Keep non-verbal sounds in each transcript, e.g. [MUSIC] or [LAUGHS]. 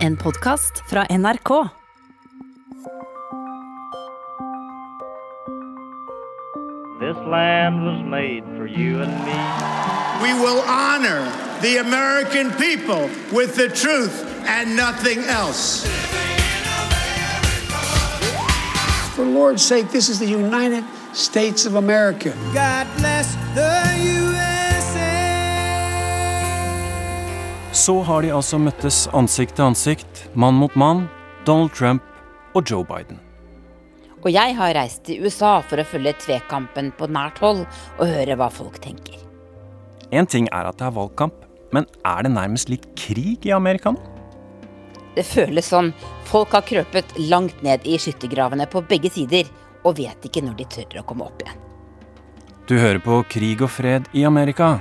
En podkast fra NRK. This land was made for you and me. We will honor the American people with the truth and nothing else. For Lord's sake, this is the United States of America. God bless the USA. Så har de altså møttes ansikt til ansikt, mann mot mann, Donald Trump og Joe Biden. Og jeg har reist til USA for å følge tvekampen på nært hold og høre hva folk tenker. Én ting er at det er valgkamp, men er det nærmest litt krig i Amerika nå? Det føles sånn. Folk har krøpet langt ned i skyttergravene på begge sider og vet ikke når de tør å komme opp igjen. Du hører på Krig og fred i Amerika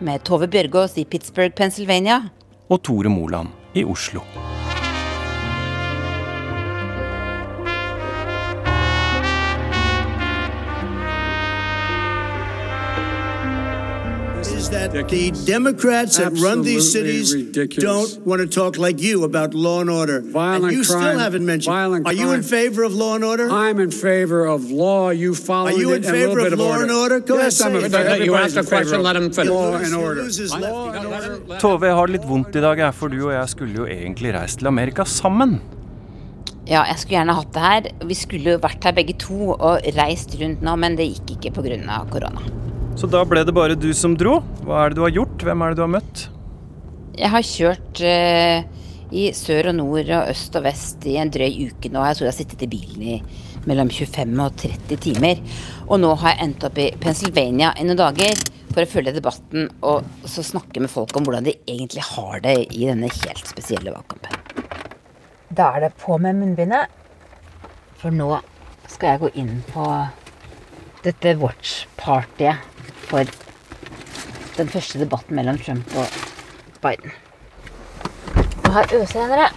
Med Tove Bjørgaas i Pittsburgh, Pennsylvania. Og Tore Moland i Oslo. The Democrats that run these cities ridiculous. don't want to talk like you about law and order. Violent and you crime- still haven't mentioned. violent Are you in favor of law and order? I'm in favor of law, you follow. Are you in favor of of law order. and order? Go yes, ahead, I'm in favor. You asked a question, let him finish. Law and order. loses law and order. Tove, jeg har det litt vondt i dag, for du og jeg skulle jo egentlig reist til Amerika sammen. Ja, jeg skulle gjerne hatt det her. Vi skulle jo vært her begge to og reist rundt nå, men det gikk ikke pga. korona. Så da ble det bare du som dro. Hva er det du har gjort? Hvem er det du har møtt? Jeg har kjørt eh, i sør og nord og øst og vest i en drøy uke nå. Jeg tror jeg har sittet i bilen i mellom 25 og 30 timer. Og nå har jeg endt opp i Pennsylvania i noen dager for å følge debatten og så snakke med folk om hvordan de egentlig har det i denne helt spesielle valgkampen. Da er det på med munnbindet, for nå skal jeg gå inn på dette watch-partyet for den første debatten mellom Trump og Biden. Og her øser jeg dere.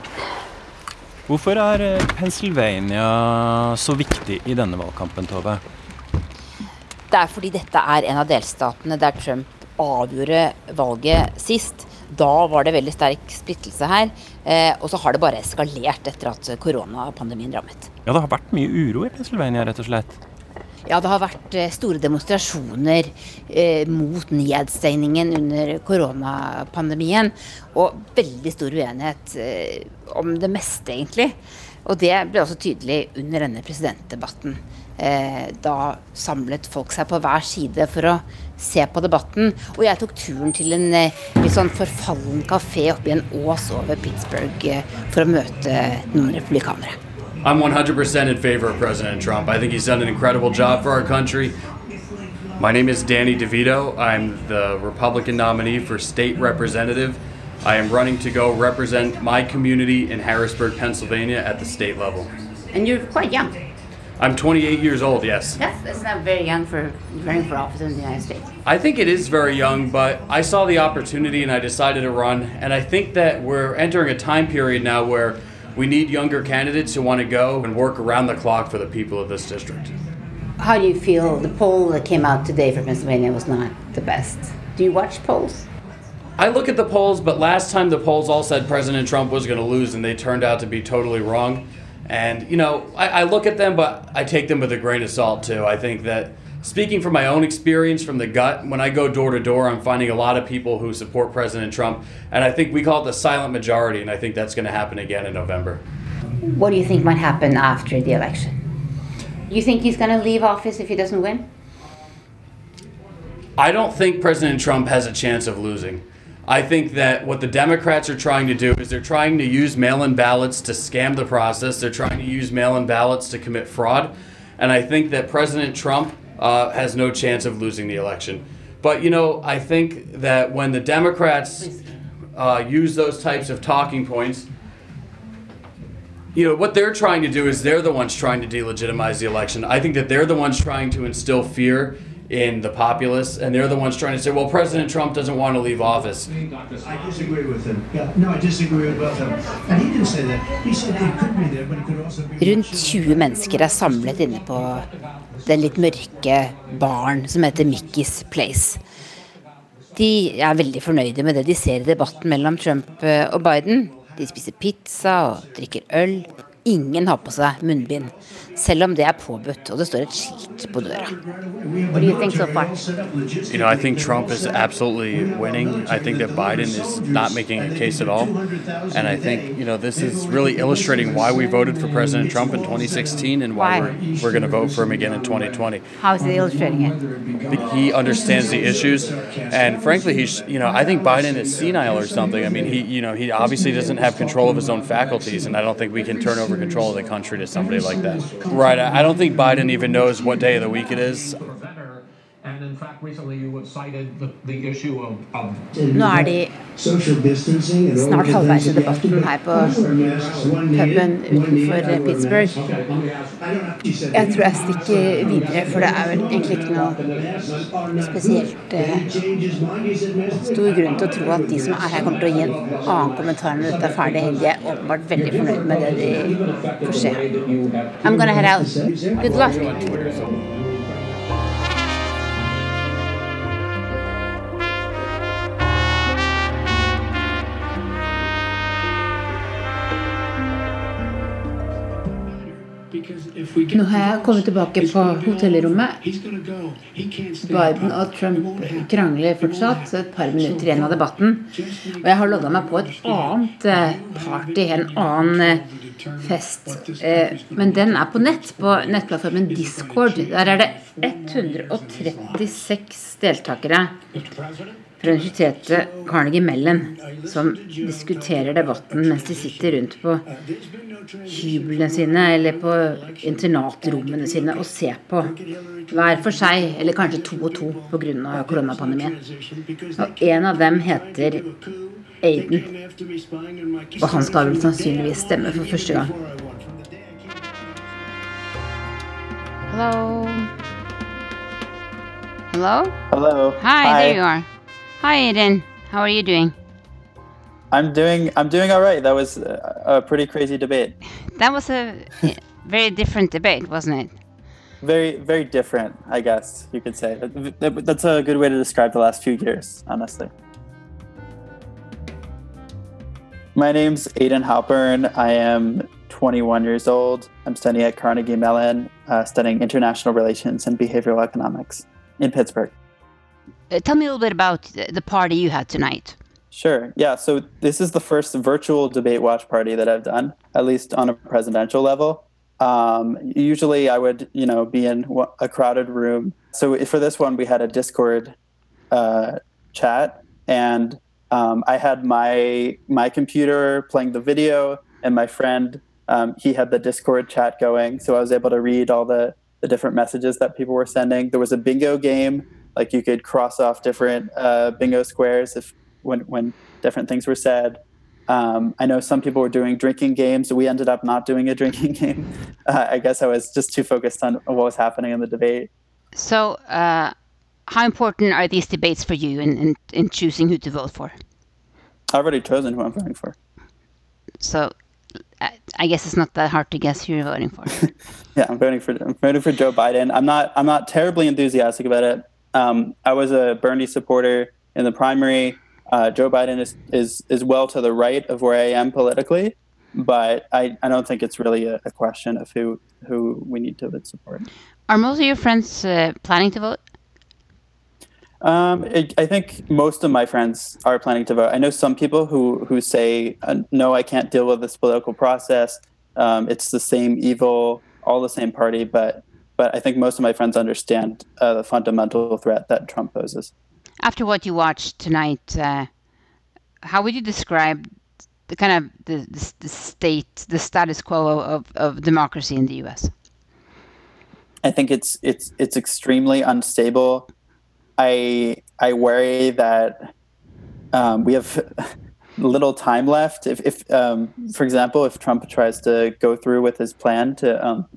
Hvorfor er eh, Pennsylvania så viktig i denne valgkampen, Tove? Det er fordi dette er en av delstatene der Trump avgjorde valget sist. Da var det veldig sterk splittelse her. Eh, og så har det bare eskalert etter at koronapandemien rammet. Ja, det har vært mye uro i Pennsylvania, rett og slett. Ja, det har vært eh, store demonstrasjoner eh, mot nedstengningen under koronapandemien. Og veldig stor uenighet eh, om det meste, egentlig. Og det ble også tydelig under denne presidentdebatten. Eh, da samlet folk seg på hver side for å se på debatten. Og jeg tok turen til en eh, litt sånn forfallen kafé oppe i en ås over Pittsburgh eh, for å møte noen republikanere. I'm 100% in favor of President Trump. I think he's done an incredible job for our country. My name is Danny DeVito. I'm the Republican nominee for state representative. I am running to go represent my community in Harrisburg, Pennsylvania at the state level. And you're quite young. I'm 28 years old, yes. That's, that's not very young for running for office in the United States. I think it is very young, but I saw the opportunity and I decided to run. And I think that we're entering a time period now where we need younger candidates who want to go and work around the clock for the people of this district. How do you feel the poll that came out today for Pennsylvania was not the best? Do you watch polls? I look at the polls, but last time the polls all said President Trump was going to lose, and they turned out to be totally wrong. And, you know, I, I look at them, but I take them with a grain of salt, too. I think that speaking from my own experience from the gut, when I go door to door, I'm finding a lot of people who support President Trump. And I think we call it the silent majority, and I think that's going to happen again in November. What do you think might happen after the election? You think he's going to leave office if he doesn't win? I don't think President Trump has a chance of losing. I think that what the Democrats are trying to do is they're trying to use mail in ballots to scam the process. They're trying to use mail in ballots to commit fraud. And I think that President Trump uh, has no chance of losing the election. But, you know, I think that when the Democrats uh, use those types of talking points, you know, what they're trying to do is they're the ones trying to delegitimize the election. I think that they're the ones trying to instill fear in the populace, and they're the ones trying to say, well, President Trump doesn't want to leave office. I disagree with him. Yeah, no, I disagree with both of them. And he didn't say that. He said it could be there, but it could also be. Rundt 20 mennesker er samlet inne på den litt mørke baren som heter Mickey's Place. De er veldig fornøyde med det de ser i debatten mellom Trump eh, og Biden. De spiser pizza og drikker øl. Ingen har på seg munnbind, selv om det er påbudt og det står et skilt på døra. What do you think so far? You know, I think Trump is absolutely winning. I think that Biden is not making a case at all. And I think, you know, this is really illustrating why we voted for President Trump in 2016 and why, Why? we're, we're going to vote for him again in 2020. How is it illustrating it? He understands the issues, and frankly, he's you know I think Biden is senile or something. I mean, he you know he obviously doesn't have control of his own faculties, and I don't think we can turn over control of the country to somebody like that. Right? I don't think Biden even knows what day of the week it is. Nå er de snart halvveis i debatten her på puben utenfor Pittsburgh. Jeg tror jeg stikker videre, for det er vel egentlig ikke noe spesielt eh, stor grunn til å tro at de som er her, kommer til å gi en annen kommentar når dette er ferdig. De er åpenbart veldig fornøyd med det de får se. I'm gonna head out. Good luck. Nå har jeg kommet tilbake på hotellrommet. Biden og Trump krangler fortsatt, et par minutter igjen av debatten. Og jeg har logga meg på et annet eh, party, en annen eh, fest. Eh, Men den er på nett, på nettplattformen Discord. Der er det 136 deltakere fra universitetet Carnegie Mellon som diskuterer debatten mens de sitter rundt på hyblene sine eller på internatrommene sine og ser på hver for seg, eller kanskje to og to pga. koronapandemien. Og en av dem heter Aiden. Og han skal vel sannsynligvis stemme for første gang. Hello. Hello? Hello. Hi, there you are. Hi, Aiden. How are you doing? I'm doing I'm doing all right. That was a, a pretty crazy debate. [LAUGHS] That was a very different debate, wasn't it? Very very different, I guess you could say. That- that- That's a good way to describe the last few years, honestly. My name's Aiden Halpern. I am 21 years old. I'm studying at Carnegie Mellon, uh, studying international relations and behavioral economics in Pittsburgh. Tell me a little bit about the the party you had tonight. Sure. Yeah. So this is the first virtual debate watch party that I've done, at least on a presidential level. Um, usually, I would, you know, be in a crowded room. So for this one, we had a Discord uh, chat, and um, I had my my computer playing the video, and my friend um, he had the Discord chat going. So I was able to read all the the different messages that people were sending. There was a bingo game, like you could cross off different uh, bingo squares if when when different things were said. Um, I know some people were doing drinking games. We ended up not doing a [LAUGHS] drinking game. Uh, I guess I was just too focused on what was happening in the debate. So, uh, how important are these debates for you in, in, in choosing who to vote for? I've already chosen who I'm voting for. So, I, I guess it's not that hard to guess who you're voting for. [LAUGHS] Yeah, I'm voting for I'm voting for Joe Biden. I'm not I'm not terribly enthusiastic about it. Um, I was a Bernie supporter in the primary. Uh, Joe Biden is, is is well to the right of where I am politically, but I, I don't think it's really a, a question of who who we need to support. Are most of your friends uh, planning to vote? Um, I I think most of my friends are planning to vote. I know some people who who say, uh, "No, I can't deal with this political process. Um, it's the same evil, all the same party." But but I think most of my friends understand uh, the fundamental threat that Trump poses. After what you watched tonight, uh, how would you describe the kind of the, the, the state, the status quo of, of democracy in the U.S.? I think it's it's it's extremely unstable. I I worry that um, we have [LAUGHS] little time left. If, if um, for example, if Trump tries to go through with his plan to um,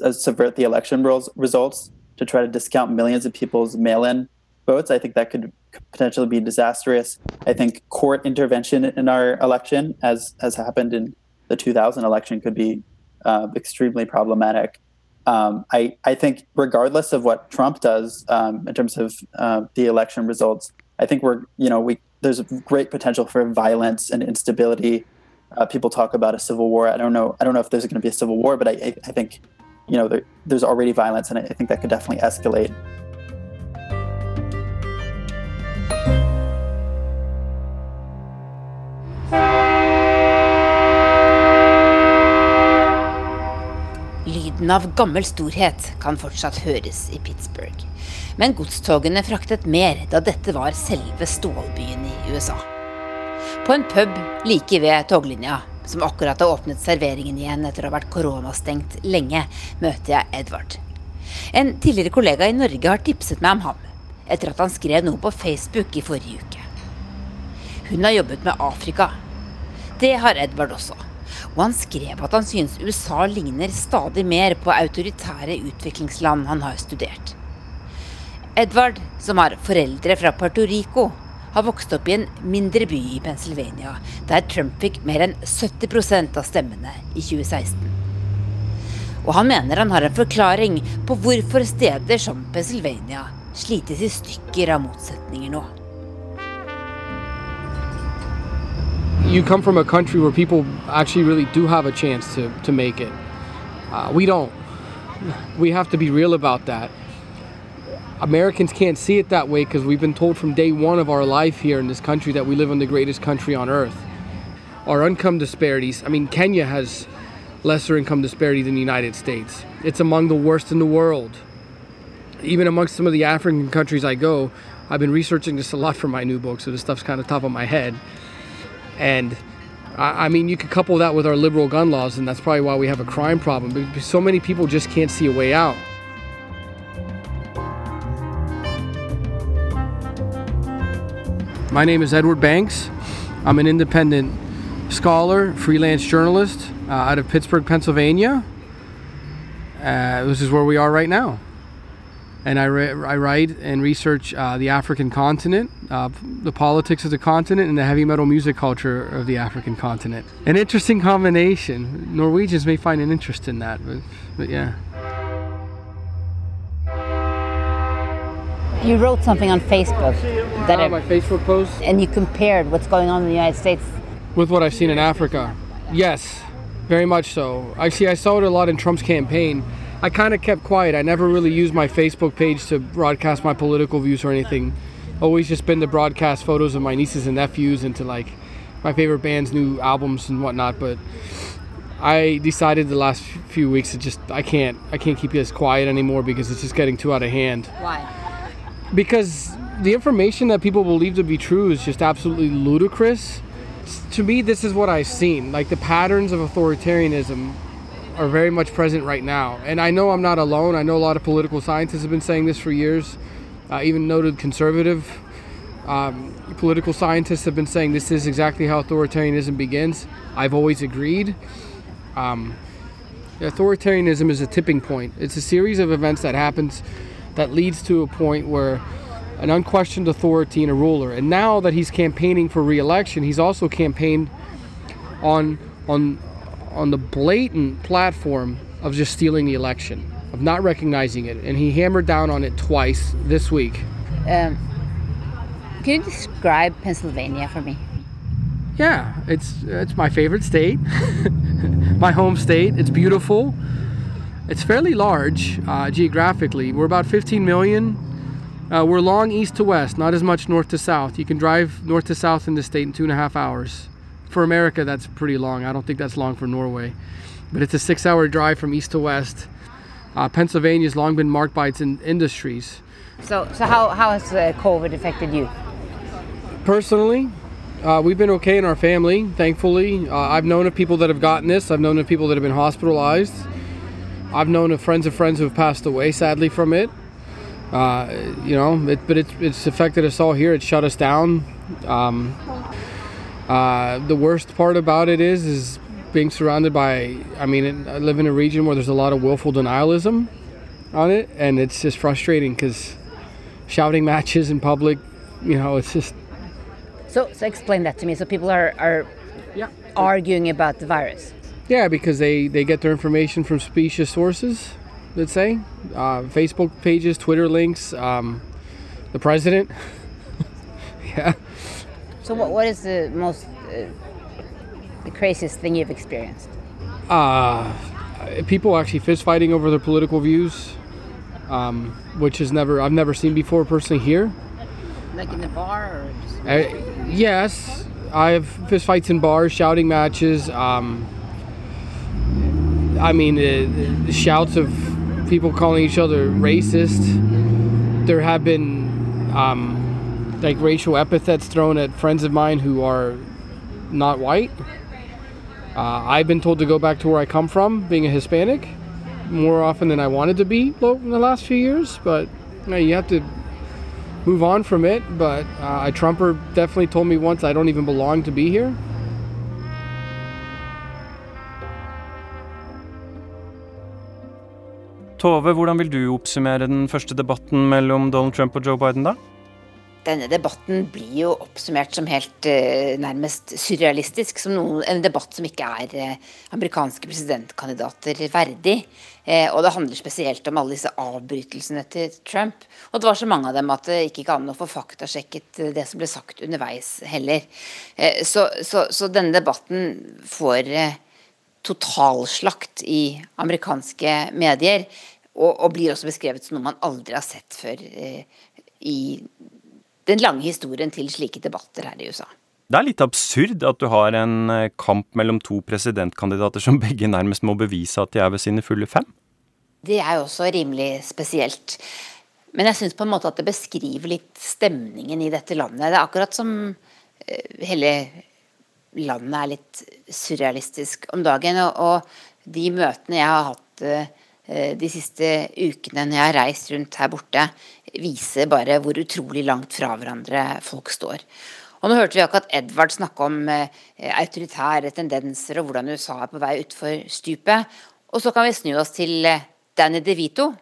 uh, subvert the election results to try to discount millions of people's mail-in votes, I think that could potentially be disastrous. I think court intervention in our election, as has happened in the 2000 election, could be uh, extremely problematic. Um, I, I think regardless of what Trump does um, in terms of uh, the election results, I think we're you know we there's a great potential for violence and instability Uh, people talk about a civil war. I don't know. I don't know if there's going to be a civil war, but I, I think, you know, there, there's already violence, and I think that could definitely escalate. Lyden av gammel storhet kan fortsatt høres i Pittsburgh. Men godstogene fraktet mer da dette var selve stålbyen i USA. På en pub like ved toglinja, som akkurat har åpnet serveringen igjen etter å ha vært koronastengt lenge, møter jeg Edvard. En tidligere kollega i Norge har tipset meg om ham, etter at han skrev noe på Facebook i forrige uke. Hun har jobbet med Afrika. Det har Edvard også. Og han skrev at han synes USA ligner stadig mer på autoritære utviklingsland han har studert. Edvard, som har foreldre fra Puerto Rico, har vokst opp i en mindre by i Pennsylvania, der Trump fikk mer enn 70% av stemmene i 2016. Og han mener han har en forklaring på hvorfor steder som Pennsylvania slites i stykker av motsetninger nå. you come from a country where people actually really do have a chance to, to make it. Uh, we don't. We have to be real about that. Americans can't see it that way because we've been told from day one of our life here in this country that we live in the greatest country on earth. Our income disparities, I mean, Kenya has lesser income disparity than the United States. It's among the worst in the world. Even amongst some of the African countries I go, I've been researching this a lot for my new book, so this stuff's kind of top of my head. And I, I mean, you could couple that with our liberal gun laws, and that's probably why we have a crime problem. Because so many people just can't see a way out. My name is Edward Banks. I'm an independent scholar, freelance journalist uh, out of Pittsburgh, Pennsylvania. Uh, this is where we are right now. And I, re- I write and research uh, the African continent, uh, the politics of the continent, and the heavy metal music culture of the African continent. An interesting combination. Norwegians may find an interest in that, but, but yeah. You wrote something on Facebook that Ah, my Facebook post and you compared what's going on in the United States. with what I've seen in Africa. Yes, very much so. Actually, I saw it a lot in Trump's campaign. I kind of kept quiet. I never really used my Facebook page to broadcast my political views or anything. Always just been to broadcast photos of my nieces and nephews and to like my favorite band's new albums and whatnot. But I decided the last few weeks to just I can't I can't keep this quiet anymore because it's just getting too out of hand Why? Because the information that people believe to be true is just absolutely ludicrous. To me, this is what I've seen. Like the patterns of authoritarianism are very much present right now. And I know I'm not alone. I know a lot of political scientists have been saying this for years. Uh, even noted conservative um, political scientists have been saying this is exactly how authoritarianism begins. I've always agreed. Um, authoritarianism is a tipping point. It's a series of events that happens that leads to a point where an unquestioned authority and a ruler. And now that he's campaigning for re-election, he's also campaigned on on on the blatant platform of just stealing the election, of not recognizing it, and he hammered down on it twice this week. Um, can you describe Pennsylvania for me? Yeah, it's it's my favorite state, [LAUGHS] my home state. It's beautiful. It's fairly large uh, geographically. We're about 15 million. Uh, we're long east to west, not as much north to south. You can drive north to south in the state in two and a half hours. For America, that's pretty long. I don't think that's long for Norway, but it's a six-hour drive from east to west. Uh, has long been marked by its in- industries. So, so how, how has uh, COVID affected you? Personally, uh, we've been okay in our family, thankfully. Uh, I've known of people that have gotten this. I've known of people that have been hospitalized. I've known of friends of friends who have passed away, sadly, from it. Uh, you know, it, but it's it's affected us all here. It shut us down. Um, uh, the worst part about it is is being surrounded by. I mean, I live in a region where there's a lot of willful denialism on it, and it's just frustrating because shouting matches in public. You know, it's just So, so explain that to me. So people are, are arguing about the virus. Yeah, because they, they get their information from specious sources, let's say. Uh, Facebook pages, Twitter links, um, the president. [LAUGHS] yeah. So what, what is the most uh, The craziest thing you've experienced? Uh, people actually fist fighting over their political views, um, which is never I've never seen before personally here. Like in the bar or just... Uh, yes, I have fist fights in bars, shouting matches. Um, I mean, uh, the shouts of people calling each other racist. There have been um, like racial epithets thrown at friends of mine who are not white. Uh, I've been told to go back to where I come from, being a Hispanic, more often than I wanted to be in the last few years. But you, know, you have to move on from it. But uh, a Trumper definitely told me once I don't even belong to be here. Tove, hvordan vil du oppsummere den første debatten mellom Donald Trump og Joe Biden, da? Denne debatten blir jo oppsummert som helt uh, nærmest surrealistisk. Som en debatt som ikke er uh, amerikanske presidentkandidater verdig. Uh, og det handler spesielt om alle disse avbrytelsene til Trump. Og det var så mange av dem at det ikke gikk an å få faktasjekket det som ble sagt underveis heller. Så, så, så, denne debatten får totalslakt i amerikanske medier. Og, og, blir også beskrevet som noe man aldri har sett før i den lange historien til slike debatter her i USA. Det er litt absurd at du har en eh, kamp mellom to presidentkandidater som begge nærmest må bevise at de er ved sine fulle fem. Det er jo også rimelig spesielt. Men jeg syns på en måte at det beskriver litt stemningen i dette landet. Det er akkurat som eh, hele landet er litt surrealistisk om dagen. Og, de møtene jeg har hatt eh, de siste ukene når jeg har reist rundt her borte, viser bare hvor utrolig langt fra hverandre folk står. Og nå hørte vi akkurat Edvard snakke om eh, autoritære tendenser og hvordan USA er på vei utfor stupet. Og så kan vi snu oss til eh, Danny DeVito,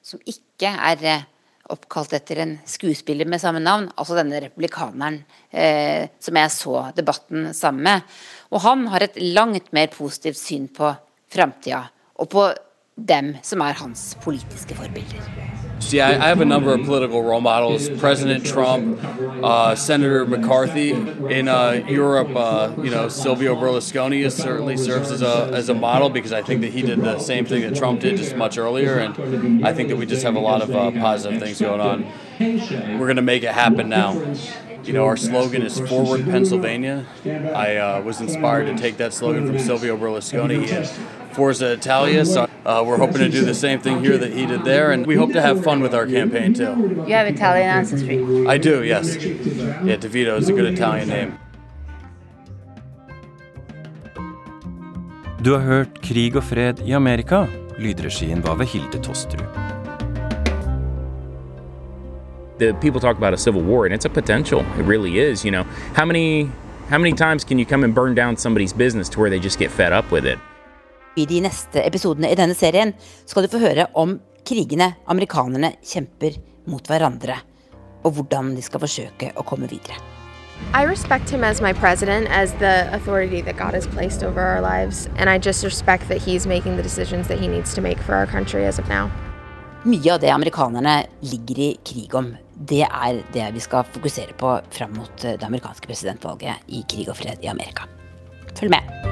som ikke er eh, oppkalt etter en skuespiller med samme navn, altså denne republikaneren eh, som jeg så debatten sammen med. Og han har et langt mer positivt syn på framtida, og på dem som er hans politiske forbilder. See, I, I, have a number of political role models: President Trump, uh, Senator McCarthy. In uh, Europe, uh, you know, Silvio Berlusconi certainly serves as a as a model because I think that he did the same thing that Trump did just much earlier, and I think that we just have a lot of uh, positive things going on. We're going to make it happen now. You know, our slogan is Forward Pennsylvania. I uh, was inspired to take that slogan from Silvio Berlusconi. Forza Italia, so uh, we're hoping to do the same thing here that he did there, and we hope to have fun with our campaign too. You have Italian ancestry? I do, yes. Yeah, DeVito is a good Italian name. Du har hørt Krig og fred i Amerika. Lydregien var ved Hilde Tosterud. The people talk about a civil war, and it's a potential. It really is. You know, how many how many times can you come and burn down somebody's business to where they just get fed up with it? I de neste episodene i denne serien skal du få høre om krigene amerikanerne kjemper mot hverandre, og hvordan de skal forsøke å komme videre. I respect him as my president, as the authority that God has placed over our lives, and I just respect that he's making the decisions that he needs to make for our country as of now. Mye av det amerikanerne ligger i krig om, det er det vi skal fokusere på fram mot det amerikanske presidentvalget i krig og fred i Amerika. Følg med.